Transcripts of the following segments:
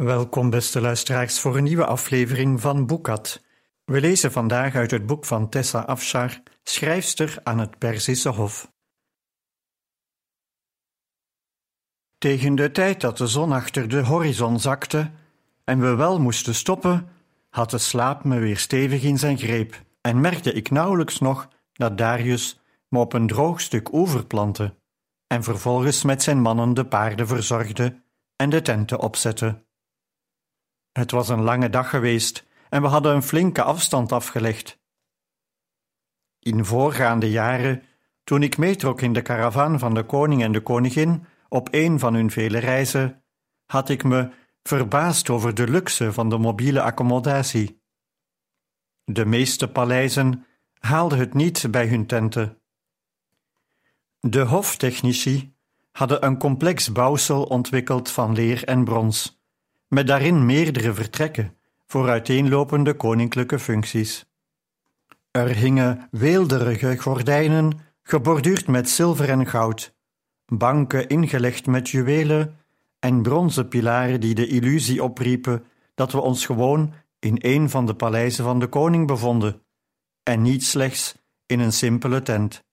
Welkom, beste luisteraars, voor een nieuwe aflevering van Boekat. We lezen vandaag uit het boek van Tessa Afshar, schrijfster aan het Perzische Hof. Tegen de tijd dat de zon achter de horizon zakte en we wel moesten stoppen, had de slaap me weer stevig in zijn greep en merkte ik nauwelijks nog dat Darius me op een droog stuk oever plantte en vervolgens met zijn mannen de paarden verzorgde en de tenten opzette. Het was een lange dag geweest en we hadden een flinke afstand afgelegd. In voorgaande jaren, toen ik meetrok in de karavaan van de koning en de koningin op een van hun vele reizen, had ik me verbaasd over de luxe van de mobiele accommodatie. De meeste paleizen haalden het niet bij hun tenten. De hoftechnici hadden een complex bouwsel ontwikkeld van leer en brons met daarin meerdere vertrekken voor uiteenlopende koninklijke functies. Er hingen weelderige gordijnen, geborduurd met zilver en goud, banken ingelegd met juwelen en bronzen pilaren die de illusie opriepen dat we ons gewoon in een van de paleizen van de koning bevonden, en niet slechts in een simpele tent.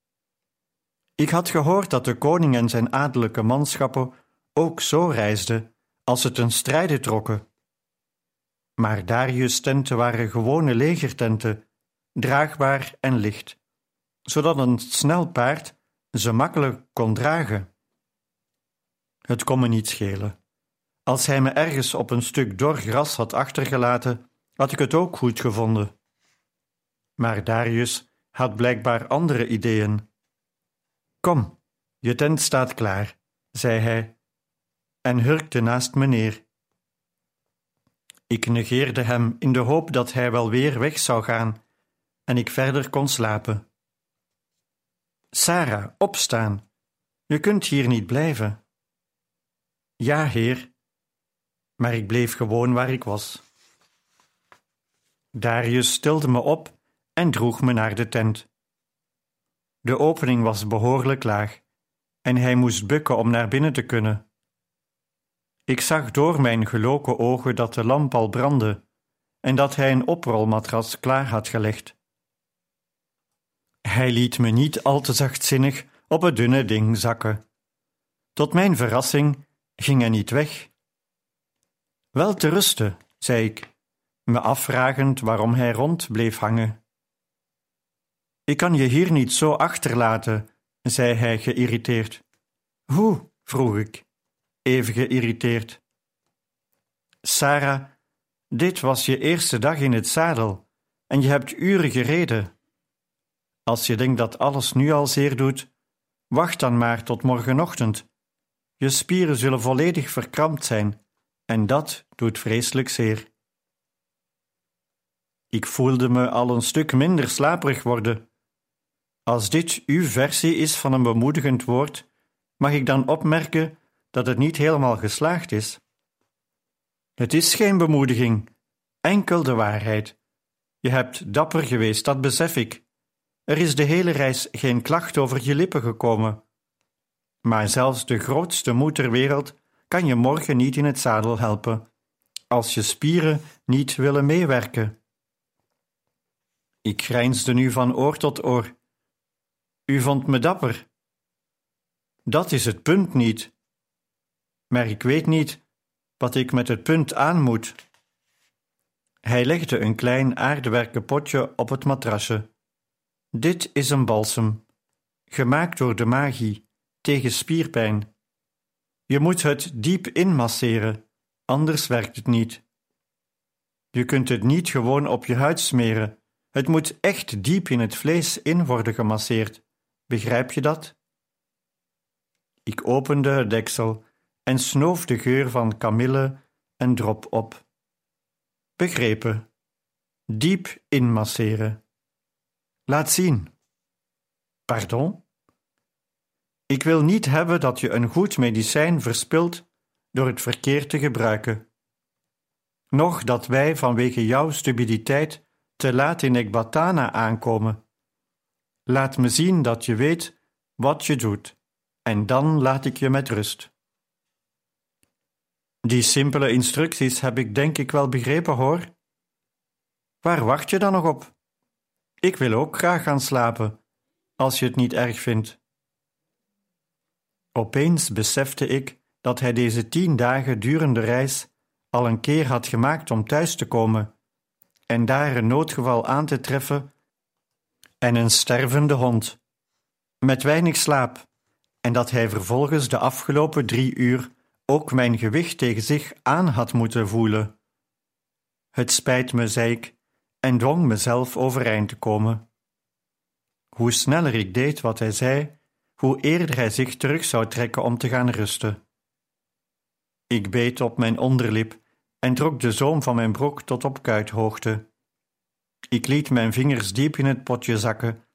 Ik had gehoord dat de koning en zijn adellijke manschappen ook zo reisden als ze ten strijde trokken. Maar Darius' tenten waren gewone legertenten, draagbaar en licht, zodat een snel paard ze makkelijk kon dragen. Het kon me niet schelen. Als hij me ergens op een stuk dor gras had achtergelaten, had ik het ook goed gevonden. Maar Darius had blijkbaar andere ideeën. Kom, je tent staat klaar, zei hij en hurkte naast me neer. Ik negeerde hem in de hoop dat hij wel weer weg zou gaan en ik verder kon slapen. Sarah, opstaan. Je kunt hier niet blijven. Ja, heer, maar ik bleef gewoon waar ik was. Darius stilde me op en droeg me naar de tent. De opening was behoorlijk laag en hij moest bukken om naar binnen te kunnen. Ik zag door mijn geloken ogen dat de lamp al brandde en dat hij een oprolmatras klaar had gelegd. Hij liet me niet al te zachtzinnig op het dunne ding zakken. Tot mijn verrassing ging hij niet weg. Wel te rusten, zei ik, me afvragend waarom hij rond bleef hangen. Ik kan je hier niet zo achterlaten, zei hij geïrriteerd. Hoe? vroeg ik even geïrriteerd. Sarah, dit was je eerste dag in het zadel en je hebt uren gereden. Als je denkt dat alles nu al zeer doet, wacht dan maar tot morgenochtend. Je spieren zullen volledig verkrampt zijn en dat doet vreselijk zeer. Ik voelde me al een stuk minder slaperig worden. Als dit uw versie is van een bemoedigend woord, mag ik dan opmerken dat het niet helemaal geslaagd is. Het is geen bemoediging, enkel de waarheid. Je hebt dapper geweest, dat besef ik. Er is de hele reis geen klacht over je lippen gekomen. Maar zelfs de grootste moed ter wereld kan je morgen niet in het zadel helpen, als je spieren niet willen meewerken. Ik grijnsde nu van oor tot oor. U vond me dapper. Dat is het punt niet maar ik weet niet wat ik met het punt aan moet. Hij legde een klein aardewerken potje op het matrasje. Dit is een balsem, gemaakt door de magie, tegen spierpijn. Je moet het diep inmasseren, anders werkt het niet. Je kunt het niet gewoon op je huid smeren. Het moet echt diep in het vlees in worden gemasseerd. Begrijp je dat? Ik opende het deksel en snoof de geur van kamille en drop op. Begrepen. Diep inmasseren. Laat zien. Pardon? Ik wil niet hebben dat je een goed medicijn verspilt door het verkeerd te gebruiken. Noch dat wij vanwege jouw stupiditeit te laat in Ekbatana aankomen. Laat me zien dat je weet wat je doet, en dan laat ik je met rust. Die simpele instructies heb ik denk ik wel begrepen hoor. Waar wacht je dan nog op? Ik wil ook graag gaan slapen, als je het niet erg vindt. Opeens besefte ik dat hij deze tien dagen durende reis al een keer had gemaakt om thuis te komen en daar een noodgeval aan te treffen en een stervende hond, met weinig slaap, en dat hij vervolgens de afgelopen drie uur ook mijn gewicht tegen zich aan had moeten voelen. Het spijt me, zei ik, en dwong mezelf overeind te komen. Hoe sneller ik deed wat hij zei, hoe eerder hij zich terug zou trekken om te gaan rusten. Ik beet op mijn onderlip en trok de zoom van mijn broek tot op kuithoogte. Ik liet mijn vingers diep in het potje zakken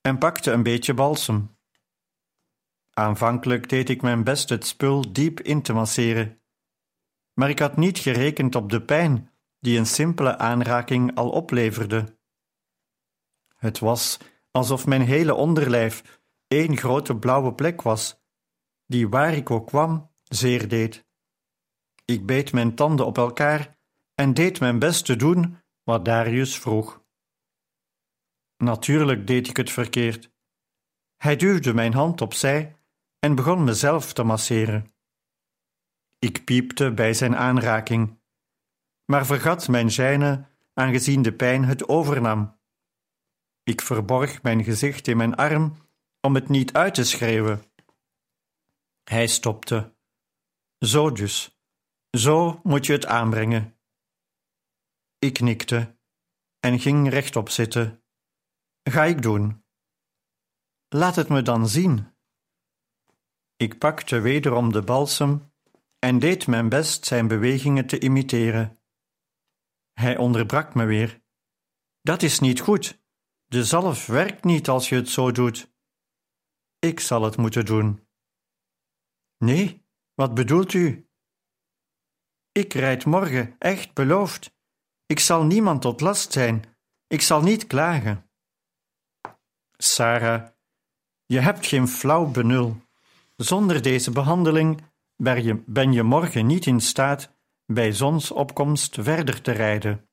en pakte een beetje balsem. Aanvankelijk deed ik mijn best het spul diep in te masseren, maar ik had niet gerekend op de pijn die een simpele aanraking al opleverde. Het was alsof mijn hele onderlijf één grote blauwe plek was, die waar ik ook kwam zeer deed. Ik beet mijn tanden op elkaar en deed mijn best te doen wat Darius vroeg. Natuurlijk deed ik het verkeerd. Hij duwde mijn hand opzij en begon mezelf te masseren. Ik piepte bij zijn aanraking, maar vergat mijn zijne aangezien de pijn het overnam. Ik verborg mijn gezicht in mijn arm om het niet uit te schreeuwen. Hij stopte. Zo dus, zo moet je het aanbrengen. Ik knikte en ging rechtop zitten. Ga ik doen. Laat het me dan zien. Ik pakte wederom de balsem en deed mijn best zijn bewegingen te imiteren. Hij onderbrak me weer. Dat is niet goed. De zalf werkt niet als je het zo doet. Ik zal het moeten doen. Nee, wat bedoelt u? Ik rijd morgen, echt beloofd. Ik zal niemand tot last zijn. Ik zal niet klagen. Sarah, je hebt geen flauw benul. Zonder deze behandeling ben je, ben je morgen niet in staat bij zonsopkomst verder te rijden.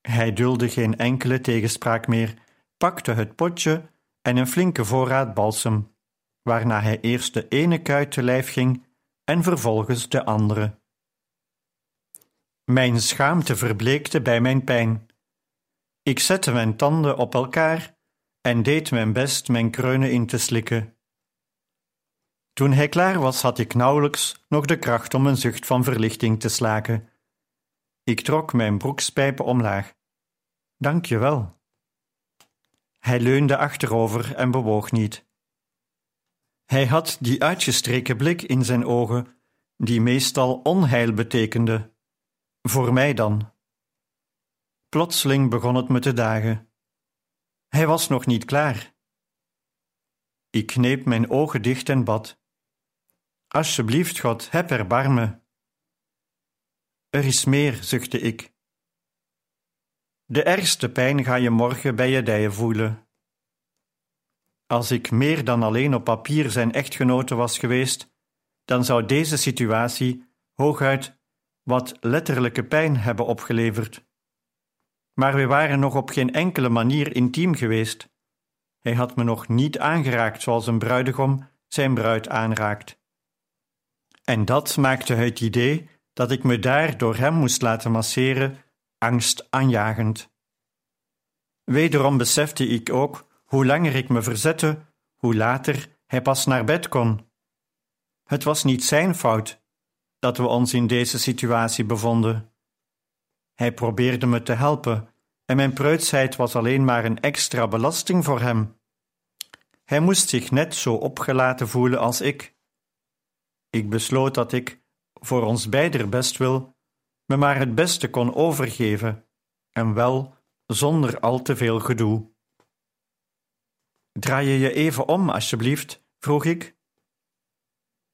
Hij dulde geen enkele tegenspraak meer, pakte het potje en een flinke voorraad balsem, waarna hij eerst de ene kuit te lijf ging en vervolgens de andere. Mijn schaamte verbleekte bij mijn pijn. Ik zette mijn tanden op elkaar en deed mijn best mijn kreunen in te slikken. Toen hij klaar was, had ik nauwelijks nog de kracht om een zucht van verlichting te slaken. Ik trok mijn broekspijpen omlaag. Dank je wel. Hij leunde achterover en bewoog niet. Hij had die uitgestreken blik in zijn ogen, die meestal onheil betekende. Voor mij dan. Plotseling begon het me te dagen. Hij was nog niet klaar. Ik kneep mijn ogen dicht en bad. Alsjeblieft, God, heb erbarme. Er is meer, zuchtte ik. De ergste pijn ga je morgen bij je dijen voelen. Als ik meer dan alleen op papier zijn echtgenote was geweest, dan zou deze situatie hooguit wat letterlijke pijn hebben opgeleverd. Maar we waren nog op geen enkele manier intiem geweest. Hij had me nog niet aangeraakt zoals een bruidegom zijn bruid aanraakt. En dat maakte het idee dat ik me daar door hem moest laten masseren angstaanjagend. Wederom besefte ik ook hoe langer ik me verzette, hoe later hij pas naar bed kon. Het was niet zijn fout dat we ons in deze situatie bevonden. Hij probeerde me te helpen en mijn preutsheid was alleen maar een extra belasting voor hem. Hij moest zich net zo opgelaten voelen als ik. Ik besloot dat ik, voor ons beider bestwil, me maar het beste kon overgeven, en wel zonder al te veel gedoe. Draai je je even om, alsjeblieft? vroeg ik.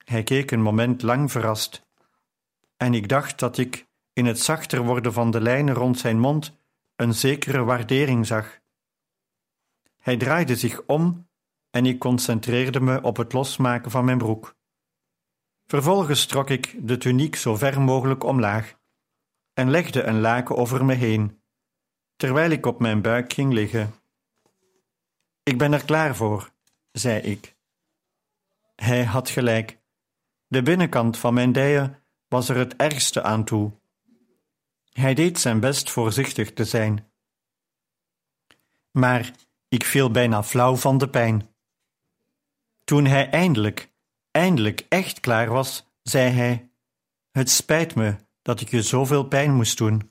Hij keek een moment lang verrast, en ik dacht dat ik in het zachter worden van de lijnen rond zijn mond een zekere waardering zag. Hij draaide zich om en ik concentreerde me op het losmaken van mijn broek. Vervolgens trok ik de tuniek zo ver mogelijk omlaag en legde een laken over me heen, terwijl ik op mijn buik ging liggen. Ik ben er klaar voor, zei ik. Hij had gelijk. De binnenkant van mijn dijen was er het ergste aan toe. Hij deed zijn best voorzichtig te zijn. Maar ik viel bijna flauw van de pijn. Toen hij eindelijk, eindelijk echt klaar was, zei hij: Het spijt me dat ik je zoveel pijn moest doen.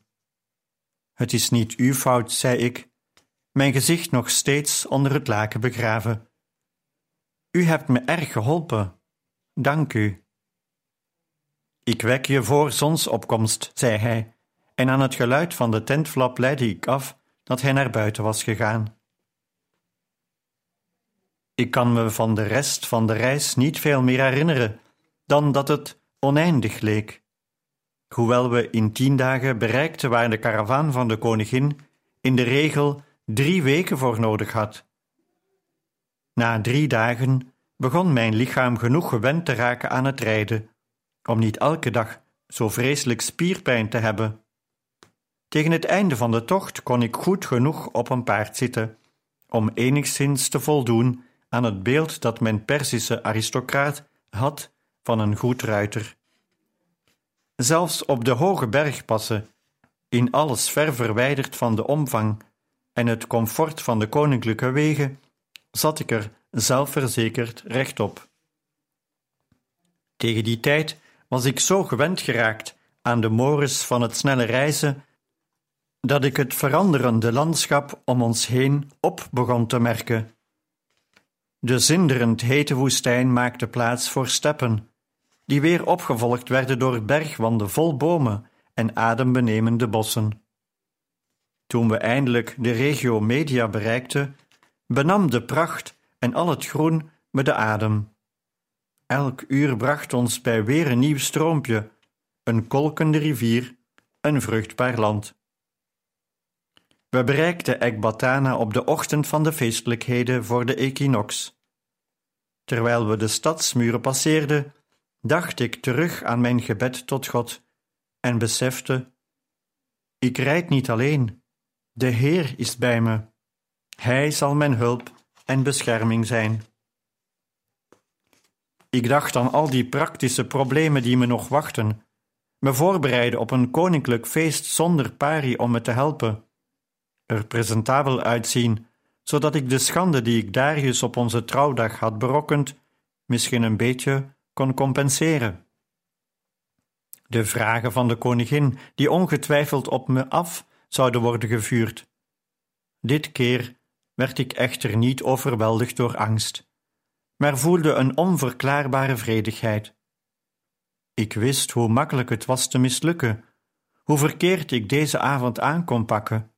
Het is niet uw fout, zei ik, mijn gezicht nog steeds onder het laken begraven. U hebt me erg geholpen. Dank u. Ik wek je voor zonsopkomst, zei hij, en aan het geluid van de tentflap leidde ik af dat hij naar buiten was gegaan. Ik kan me van de rest van de reis niet veel meer herinneren dan dat het oneindig leek. Hoewel we in tien dagen bereikten waar de karavaan van de koningin in de regel drie weken voor nodig had. Na drie dagen begon mijn lichaam genoeg gewend te raken aan het rijden, om niet elke dag zo vreselijk spierpijn te hebben. Tegen het einde van de tocht kon ik goed genoeg op een paard zitten, om enigszins te voldoen aan het beeld dat mijn Perzische aristocraat had van een goed ruiter. Zelfs op de hoge bergpassen, in alles ver verwijderd van de omvang en het comfort van de koninklijke wegen, zat ik er zelfverzekerd rechtop. Tegen die tijd was ik zo gewend geraakt aan de mores van het snelle reizen dat ik het veranderende landschap om ons heen op begon te merken. De zinderend hete woestijn maakte plaats voor steppen, die weer opgevolgd werden door bergwanden vol bomen en adembenemende bossen. Toen we eindelijk de regio Media bereikten, benam de pracht en al het groen me de adem. Elk uur bracht ons bij weer een nieuw stroompje, een kolkende rivier, een vruchtbaar land. We bereikten Ekbatana op de ochtend van de feestelijkheden voor de equinox. Terwijl we de stadsmuren passeerden, dacht ik terug aan mijn gebed tot God en besefte: Ik rijd niet alleen, de Heer is bij me. Hij zal mijn hulp en bescherming zijn. Ik dacht aan al die praktische problemen die me nog wachten, me voorbereiden op een koninklijk feest zonder pari om me te helpen, er presentabel uitzien, zodat ik de schande die ik Darius op onze trouwdag had berokkend, misschien een beetje kon compenseren. De vragen van de koningin, die ongetwijfeld op me af zouden worden gevuurd. Dit keer werd ik echter niet overweldigd door angst, maar voelde een onverklaarbare vredigheid. Ik wist hoe makkelijk het was te mislukken, hoe verkeerd ik deze avond aan kon pakken.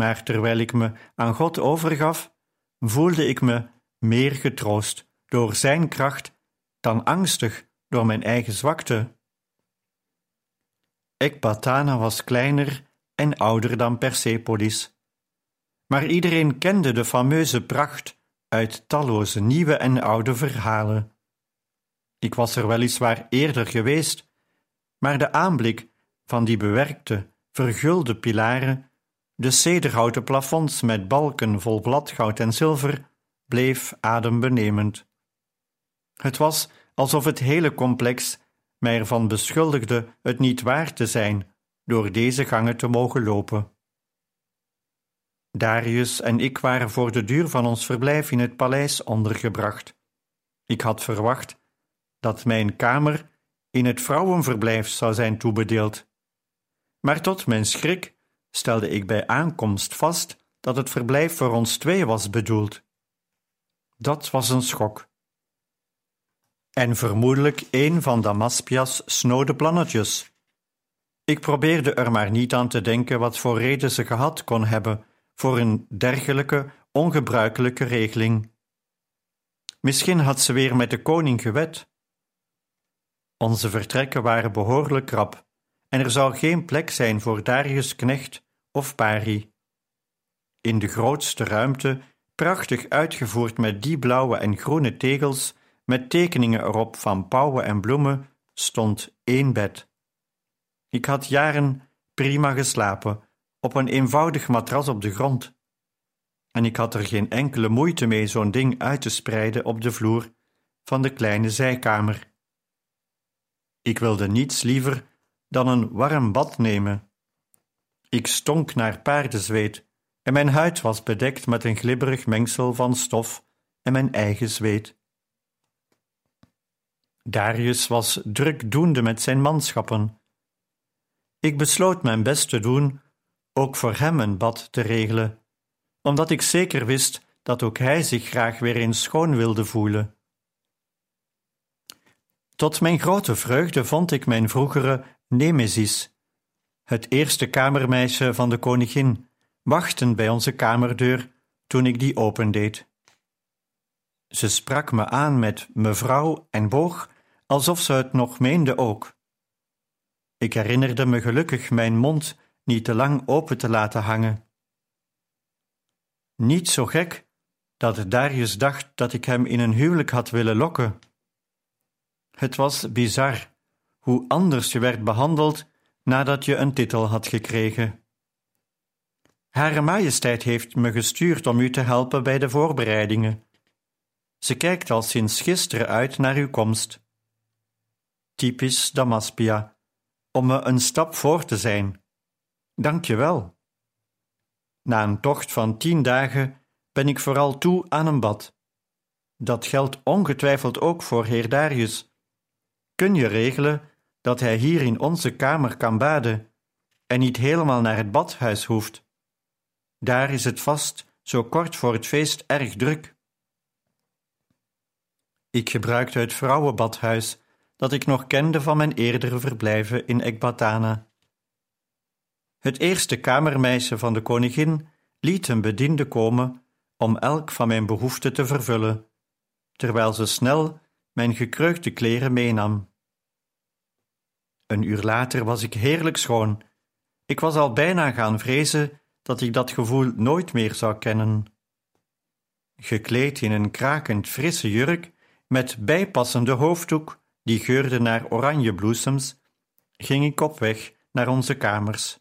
Maar terwijl ik me aan God overgaf, voelde ik me meer getroost door Zijn kracht dan angstig door mijn eigen zwakte. Ekbatana was kleiner en ouder dan Persepolis. Maar iedereen kende de fameuze pracht uit talloze nieuwe en oude verhalen. Ik was er weliswaar eerder geweest, maar de aanblik van die bewerkte, vergulde pilaren, de cederhouten plafonds met balken vol bladgoud en zilver, bleef adembenemend. Het was alsof het hele complex mij ervan beschuldigde het niet waar te zijn door deze gangen te mogen lopen. Darius en ik waren voor de duur van ons verblijf in het paleis ondergebracht. Ik had verwacht dat mijn kamer in het vrouwenverblijf zou zijn toebedeeld. Maar tot mijn schrik stelde ik bij aankomst vast dat het verblijf voor ons twee was bedoeld. Dat was een schok. En vermoedelijk een van Damaspia's snode plannetjes. Ik probeerde er maar niet aan te denken wat voor reden ze gehad kon hebben voor een dergelijke ongebruikelijke regeling. Misschien had ze weer met de koning gewet. Onze vertrekken waren behoorlijk krap en er zou geen plek zijn voor Darius Knecht of Pari. In de grootste ruimte, prachtig uitgevoerd met die blauwe en groene tegels, met tekeningen erop van pauwen en bloemen, stond één bed. Ik had jaren prima geslapen, op een eenvoudig matras op de grond. En ik had er geen enkele moeite mee zo'n ding uit te spreiden op de vloer van de kleine zijkamer. Ik wilde niets liever dan een warm bad nemen. Ik stonk naar paardenzweet en mijn huid was bedekt met een glibberig mengsel van stof en mijn eigen zweet. Darius was drukdoende met zijn manschappen. Ik besloot mijn best te doen ook voor hem een bad te regelen, omdat ik zeker wist dat ook hij zich graag weer eens schoon wilde voelen. Tot mijn grote vreugde vond ik mijn vroegere Nemesis, het eerste kamermeisje van de koningin, wachten bij onze kamerdeur toen ik die opendeed. Ze sprak me aan met mevrouw en boog alsof ze het nog meende ook. Ik herinnerde me gelukkig mijn mond niet te lang open te laten hangen. Niet zo gek dat Darius dacht dat ik hem in een huwelijk had willen lokken. Het was bizar hoe anders je werd behandeld nadat je een titel had gekregen. Hare Majesteit heeft me gestuurd om u te helpen bij de voorbereidingen. Ze kijkt al sinds gisteren uit naar uw komst. Typisch Damaspia, om me een stap voor te zijn. Dank je wel. Na een tocht van tien dagen ben ik vooral toe aan een bad. Dat geldt ongetwijfeld ook voor heer Darius. Kun je regelen dat hij hier in onze kamer kan baden en niet helemaal naar het badhuis hoeft? Daar is het vast zo kort voor het feest erg druk. Ik gebruikte het vrouwenbadhuis dat ik nog kende van mijn eerdere verblijven in Ekbatana. Het eerste kamermeisje van de koningin liet een bediende komen om elk van mijn behoeften te vervullen, terwijl ze snel mijn gekreukte kleren meenam. Een uur later was ik heerlijk schoon. Ik was al bijna gaan vrezen dat ik dat gevoel nooit meer zou kennen. Gekleed in een krakend frisse jurk met bijpassende hoofddoek die geurde naar oranjebloesems, ging ik op weg naar onze kamers.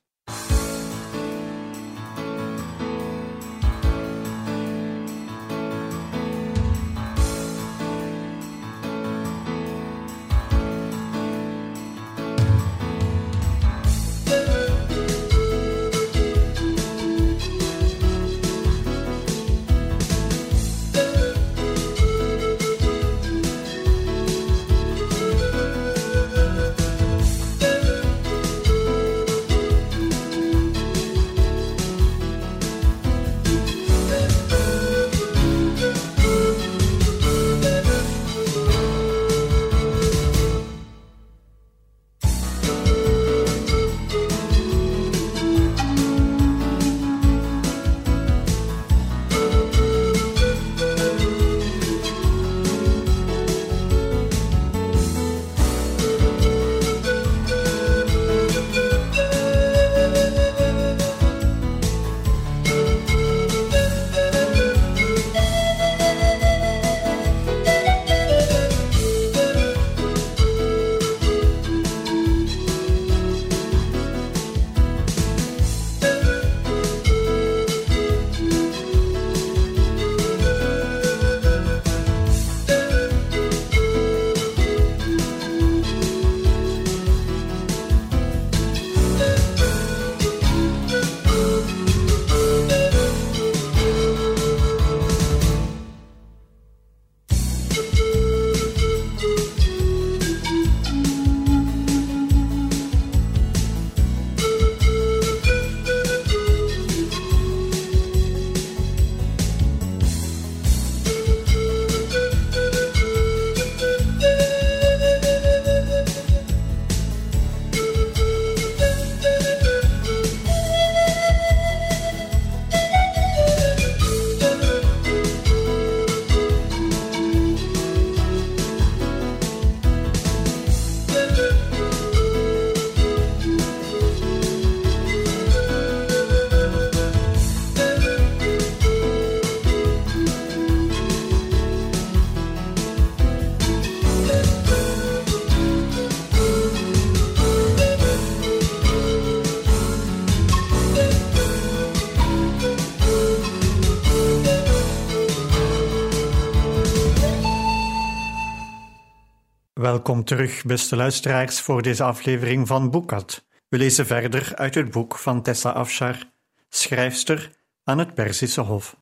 Welkom terug, beste luisteraars, voor deze aflevering van Boekat. We lezen verder uit het boek van Tessa Afshar, schrijfster aan het Perzische Hof.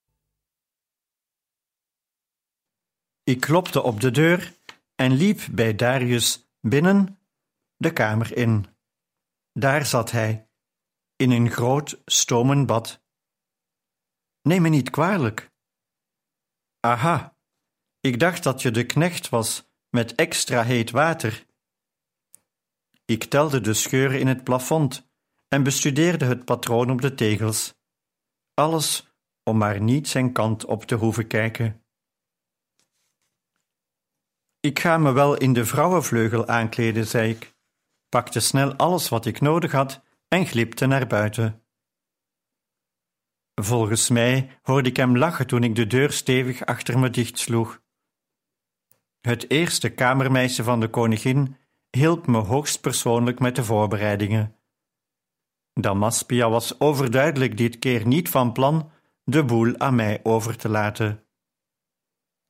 Ik klopte op de deur en liep bij Darius binnen de kamer in. Daar zat hij, in een groot stomen bad. Neem me niet kwalijk. Aha, ik dacht dat je de knecht was met extra heet water. Ik telde de scheuren in het plafond en bestudeerde het patroon op de tegels. Alles om maar niet zijn kant op te hoeven kijken. Ik ga me wel in de vrouwenvleugel aankleden, zei ik, pakte snel alles wat ik nodig had en glipte naar buiten. Volgens mij hoorde ik hem lachen toen ik de deur stevig achter me dichtsloeg. Het eerste kamermeisje van de koningin hielp me hoogstpersoonlijk met de voorbereidingen. Damaspia was overduidelijk dit keer niet van plan de boel aan mij over te laten.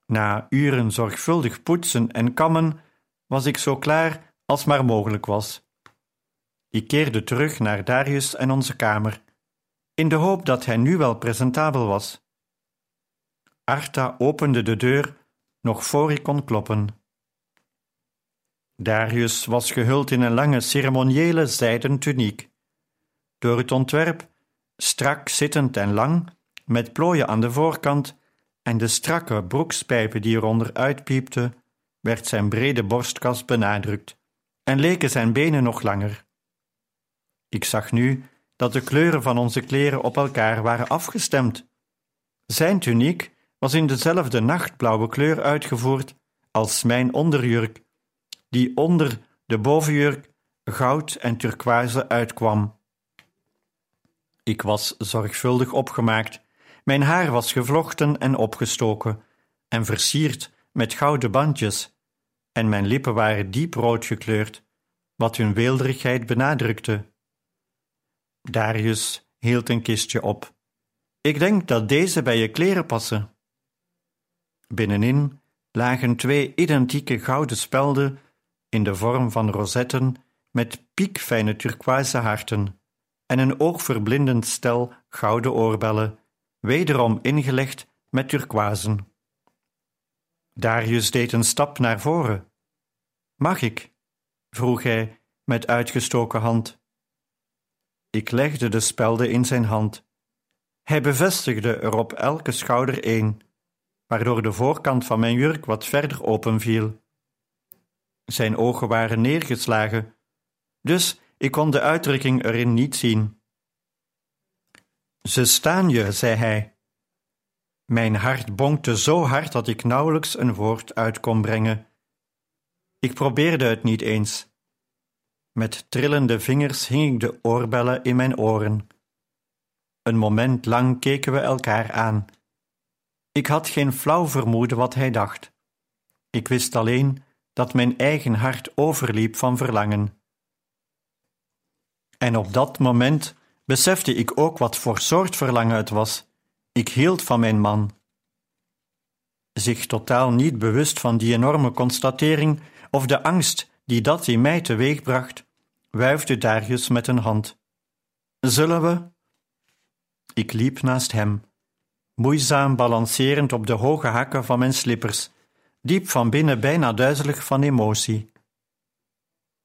Na uren zorgvuldig poetsen en kammen was ik zo klaar als maar mogelijk was. Ik keerde terug naar Darius en onze kamer, in de hoop dat hij nu wel presentabel was. Arta opende de deur nog voor ik kon kloppen. Darius was gehuld in een lange ceremoniële zijden tuniek. Door het ontwerp, strak zittend en lang, met plooien aan de voorkant en de strakke broekspijpen die eronder uitpiepten, werd zijn brede borstkas benadrukt en leken zijn benen nog langer. Ik zag nu dat de kleuren van onze kleren op elkaar waren afgestemd. Zijn tuniek was in dezelfde nachtblauwe kleur uitgevoerd als mijn onderjurk, die onder de bovenjurk goud en turquoise uitkwam. Ik was zorgvuldig opgemaakt, mijn haar was gevlochten en opgestoken en versierd met gouden bandjes, en mijn lippen waren diep rood gekleurd, wat hun weelderigheid benadrukte. Darius hield een kistje op. Ik denk dat deze bij je kleren passen. Binnenin lagen twee identieke gouden spelden in de vorm van rosetten met piekfijne turquoise harten en een oogverblindend stel gouden oorbellen, wederom ingelegd met turquoisen. Darius deed een stap naar voren. Mag ik? vroeg hij met uitgestoken hand. Ik legde de spelden in zijn hand. Hij bevestigde er op elke schouder één waardoor de voorkant van mijn jurk wat verder openviel. Zijn ogen waren neergeslagen, dus ik kon de uitdrukking erin niet zien. Ze staan je, zei hij. Mijn hart bonkte zo hard dat ik nauwelijks een woord uit kon brengen. Ik probeerde het niet eens. Met trillende vingers hing ik de oorbellen in mijn oren. Een moment lang keken we elkaar aan. Ik had geen flauw vermoeden wat hij dacht. Ik wist alleen dat mijn eigen hart overliep van verlangen. En op dat moment besefte ik ook wat voor soort verlangen het was. Ik hield van mijn man. Zich totaal niet bewust van die enorme constatering of de angst die dat in mij teweegbracht, wuifde Darius met een hand. Zullen we? Ik liep naast hem moeizaam balancerend op de hoge hakken van mijn slippers, diep van binnen bijna duizelig van emotie.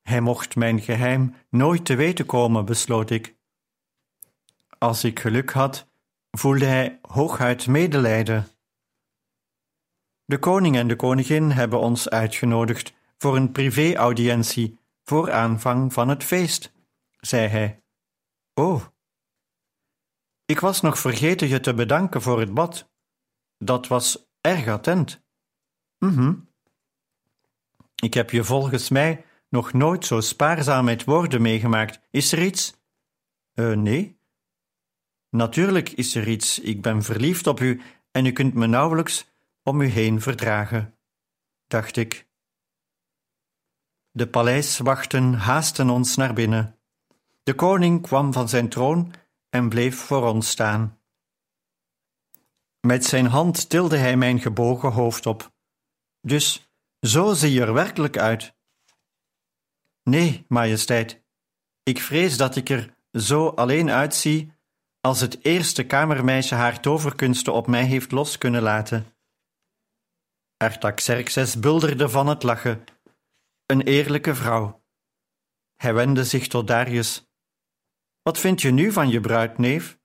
Hij mocht mijn geheim nooit te weten komen, besloot ik. Als ik geluk had, voelde hij hooguit medelijden. De koning en de koningin hebben ons uitgenodigd voor een privé-audiëntie voor aanvang van het feest, zei hij. Oh, ik was nog vergeten je te bedanken voor het bad. Dat was erg attent. Mhm. Ik heb je volgens mij nog nooit zo spaarzaam met woorden meegemaakt. Is er iets? Uh, nee. Natuurlijk is er iets. Ik ben verliefd op u en u kunt me nauwelijks om u heen verdragen, dacht ik. De paleiswachten haasten ons naar binnen. De koning kwam van zijn troon en bleef voor ons staan. Met zijn hand tilde hij mijn gebogen hoofd op. Dus zo zie je er werkelijk uit, Nee, majesteit. Ik vrees dat ik er zo alleen uitzie als het eerste kamermeisje haar toverkunsten op mij heeft los kunnen laten. Artaxerxes bulderde van het lachen. Een eerlijke vrouw. Hij wendde zich tot Darius. Wat vind je nu van je bruid, neef?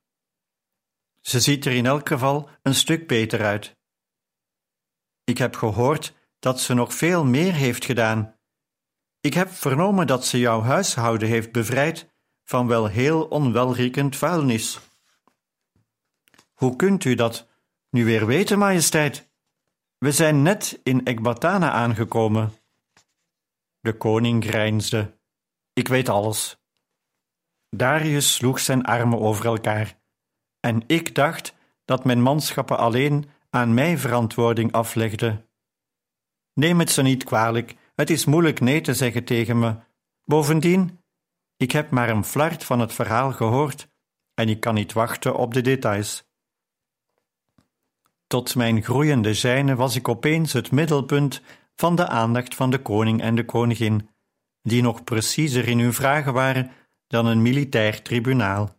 Ze ziet er in elk geval een stuk beter uit. Ik heb gehoord dat ze nog veel meer heeft gedaan. Ik heb vernomen dat ze jouw huishouden heeft bevrijd van wel heel onwelriekend vuilnis. Hoe kunt u dat nu weer weten, majesteit? We zijn net in Ekbatana aangekomen. De koning grijnsde. Ik weet alles. Darius sloeg zijn armen over elkaar. En ik dacht dat mijn manschappen alleen aan mij verantwoording aflegden. Neem het ze niet kwalijk, het is moeilijk nee te zeggen tegen me. Bovendien, ik heb maar een flart van het verhaal gehoord en ik kan niet wachten op de details. Tot mijn groeiende zijne was ik opeens het middelpunt van de aandacht van de koning en de koningin, die nog preciezer in hun vragen waren dan een militair tribunaal.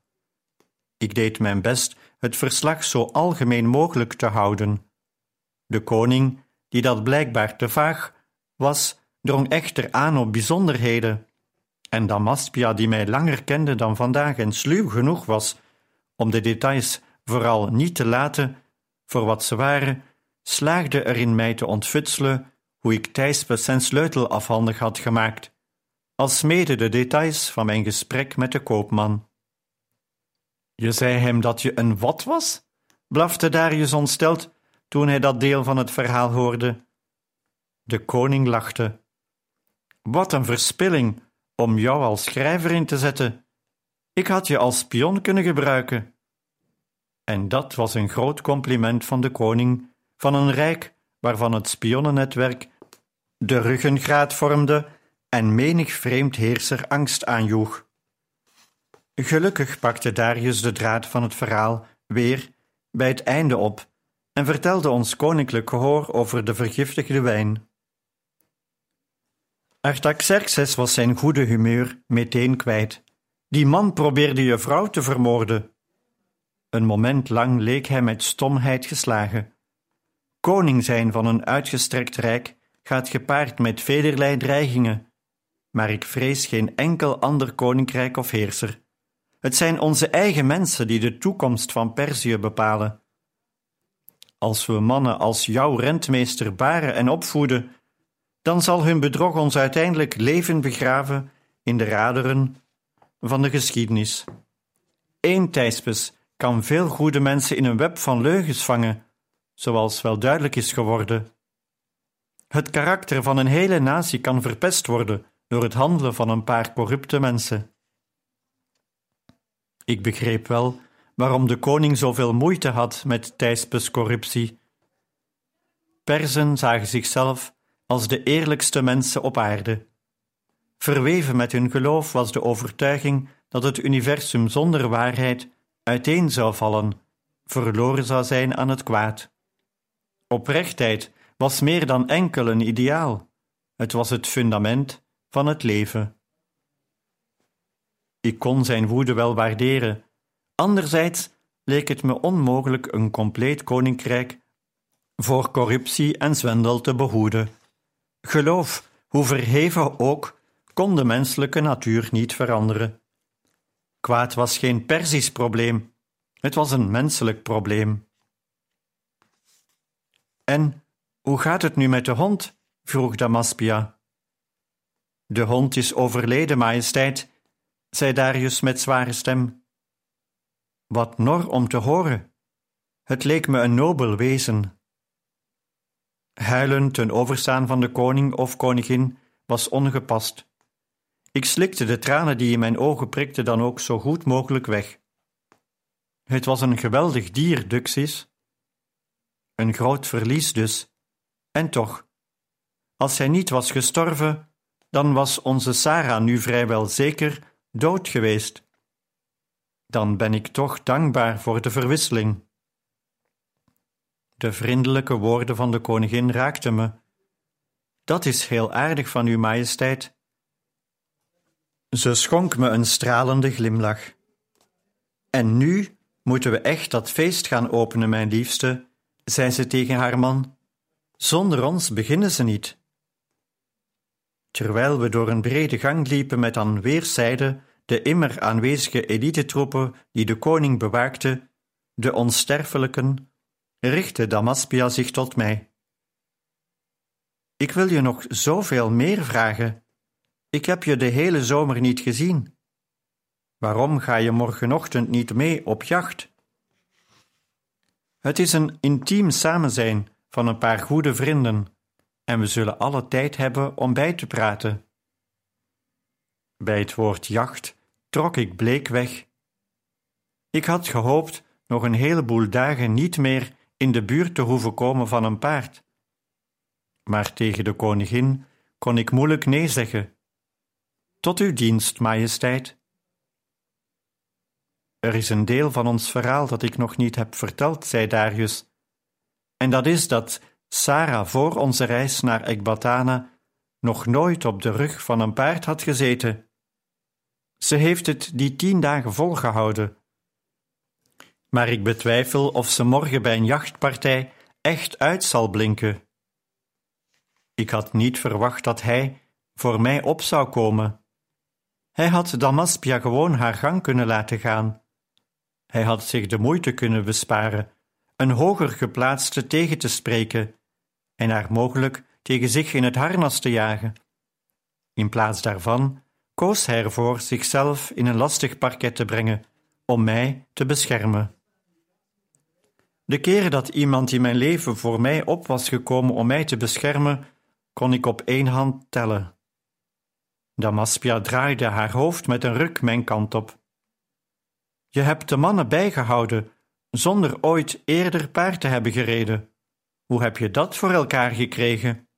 Ik deed mijn best het verslag zo algemeen mogelijk te houden. De koning, die dat blijkbaar te vaag was, drong echter aan op bijzonderheden, en Damaspia, die mij langer kende dan vandaag en sluw genoeg was om de details vooral niet te laten voor wat ze waren, slaagde erin mij te ontfutselen hoe ik Thijsbes zijn sleutel afhandig had gemaakt, als mede de details van mijn gesprek met de koopman. Je zei hem dat je een wat was? blafte Darius ontsteld toen hij dat deel van het verhaal hoorde. De koning lachte. Wat een verspilling om jou als schrijver in te zetten. Ik had je als spion kunnen gebruiken. En dat was een groot compliment van de koning van een rijk waarvan het spionnennetwerk de ruggengraat vormde en menig vreemd heerser angst aanjoeg. Gelukkig pakte Darius de draad van het verhaal weer bij het einde op en vertelde ons koninklijk gehoor over de vergiftigde wijn. Artaxerxes was zijn goede humeur meteen kwijt. Die man probeerde je vrouw te vermoorden. Een moment lang leek hij met stomheid geslagen. Koning zijn van een uitgestrekt rijk gaat gepaard met velerlei dreigingen, maar ik vrees geen enkel ander koninkrijk of heerser. Het zijn onze eigen mensen die de toekomst van Perzië bepalen. Als we mannen als jouw rentmeester baren en opvoeden, dan zal hun bedrog ons uiteindelijk leven begraven in de raderen van de geschiedenis. Eén Thijspes kan veel goede mensen in een web van leugens vangen, zoals wel duidelijk is geworden. Het karakter van een hele natie kan verpest worden door het handelen van een paar corrupte mensen. Ik begreep wel waarom de koning zoveel moeite had met Thijspes corruptie. Perzen zagen zichzelf als de eerlijkste mensen op aarde. Verweven met hun geloof was de overtuiging dat het universum zonder waarheid uiteen zou vallen, verloren zou zijn aan het kwaad. Oprechtheid was meer dan enkel een ideaal, het was het fundament van het leven. Ik kon zijn woede wel waarderen, anderzijds leek het me onmogelijk een compleet koninkrijk voor corruptie en zwendel te behoeden. Geloof, hoe verheven ook, kon de menselijke natuur niet veranderen. Kwaad was geen Persisch probleem, het was een menselijk probleem. En hoe gaat het nu met de hond? vroeg Damaspia. De hond is overleden, majesteit, zei Darius met zware stem. Wat nor om te horen. Het leek me een nobel wezen. Huilen ten overstaan van de koning of koningin was ongepast. Ik slikte de tranen die in mijn ogen prikten dan ook zo goed mogelijk weg. Het was een geweldig dier, Duxis. Een groot verlies dus. En toch, als hij niet was gestorven, dan was onze Sarah nu vrijwel zeker dood geweest. Dan ben ik toch dankbaar voor de verwisseling. De vriendelijke woorden van de koningin raakten me. Dat is heel aardig van uw majesteit. Ze schonk me een stralende glimlach. En nu moeten we echt dat feest gaan openen, mijn liefste, zei ze tegen haar man. Zonder ons beginnen ze niet. Terwijl we door een brede gang liepen met aan weerszijden de immer aanwezige elitetroepen die de koning bewaakten, de onsterfelijken, richtte Damaspia zich tot mij. Ik wil je nog zoveel meer vragen. Ik heb je de hele zomer niet gezien. Waarom ga je morgenochtend niet mee op jacht? Het is een intiem samenzijn van een paar goede vrienden, en we zullen alle tijd hebben om bij te praten. Bij het woord jacht trok ik bleek weg. Ik had gehoopt nog een heleboel dagen niet meer in de buurt te hoeven komen van een paard. Maar tegen de koningin kon ik moeilijk nee zeggen. Tot uw dienst, majesteit. Er is een deel van ons verhaal dat ik nog niet heb verteld, zei Darius. En dat is dat Sarah voor onze reis naar Ekbatana nog nooit op de rug van een paard had gezeten. Ze heeft het die tien dagen volgehouden. Maar ik betwijfel of ze morgen bij een jachtpartij echt uit zal blinken. Ik had niet verwacht dat hij voor mij op zou komen. Hij had Damaspia gewoon haar gang kunnen laten gaan. Hij had zich de moeite kunnen besparen een hoger geplaatste tegen te spreken en haar mogelijk tegen zich in het harnas te jagen. In plaats daarvan koos hij ervoor zichzelf in een lastig parket te brengen om mij te beschermen. De keren dat iemand in mijn leven voor mij op was gekomen om mij te beschermen, kon ik op één hand tellen. Damaspia draaide haar hoofd met een ruk mijn kant op. Je hebt de mannen bijgehouden zonder ooit eerder paard te hebben gereden. Hoe heb je dat voor elkaar gekregen?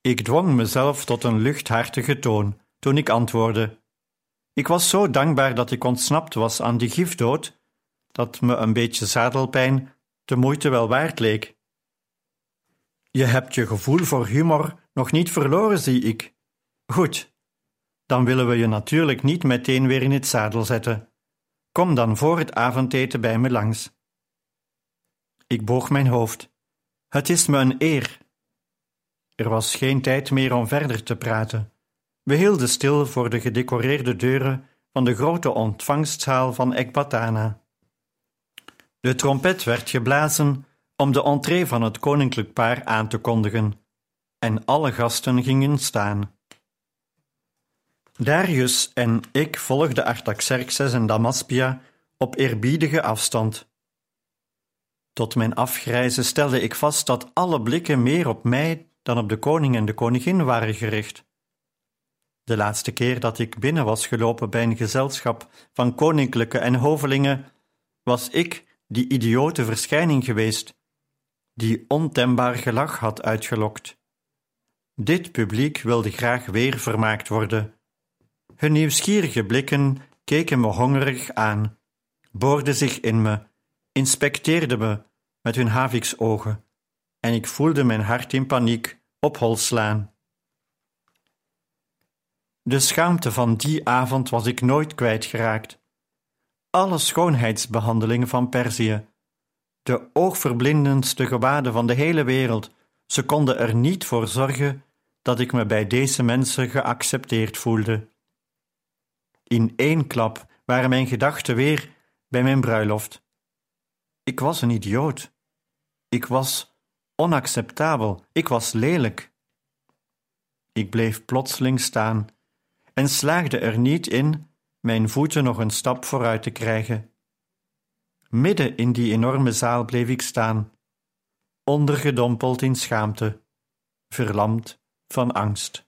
Ik dwong mezelf tot een luchthartige toon toen ik antwoordde. Ik was zo dankbaar dat ik ontsnapt was aan die gifdood, dat me een beetje zadelpijn de moeite wel waard leek. Je hebt je gevoel voor humor nog niet verloren, zie ik. Goed, dan willen we je natuurlijk niet meteen weer in het zadel zetten. Kom dan voor het avondeten bij me langs. Ik boog mijn hoofd. Het is me een eer. Er was geen tijd meer om verder te praten. We hielden stil voor de gedecoreerde deuren van de grote ontvangstzaal van Ekbatana. De trompet werd geblazen om de entree van het koninklijk paar aan te kondigen, en alle gasten gingen staan. Darius en ik volgden Artaxerxes en Damaspia op eerbiedige afstand. Tot mijn afgrijzen stelde ik vast dat alle blikken meer op mij dan op de koning en de koningin waren gericht. De laatste keer dat ik binnen was gelopen bij een gezelschap van koninklijke en hovelingen, was ik die idiote verschijning geweest, die ontembaar gelach had uitgelokt. Dit publiek wilde graag weer vermaakt worden hun nieuwsgierige blikken keken me hongerig aan, boorden zich in me, inspecteerden me met hun haviksogen, en ik voelde mijn hart in paniek op hol slaan. De schaamte van die avond was ik nooit kwijtgeraakt. Alle schoonheidsbehandelingen van Perzië, de oogverblindendste gewaden van de hele wereld, ze konden er niet voor zorgen dat ik me bij deze mensen geaccepteerd voelde. In één klap waren mijn gedachten weer bij mijn bruiloft. Ik was een idioot. Ik was onacceptabel. Ik was lelijk. Ik bleef plotseling staan en slaagde er niet in mijn voeten nog een stap vooruit te krijgen. Midden in die enorme zaal bleef ik staan, ondergedompeld in schaamte, verlamd van angst.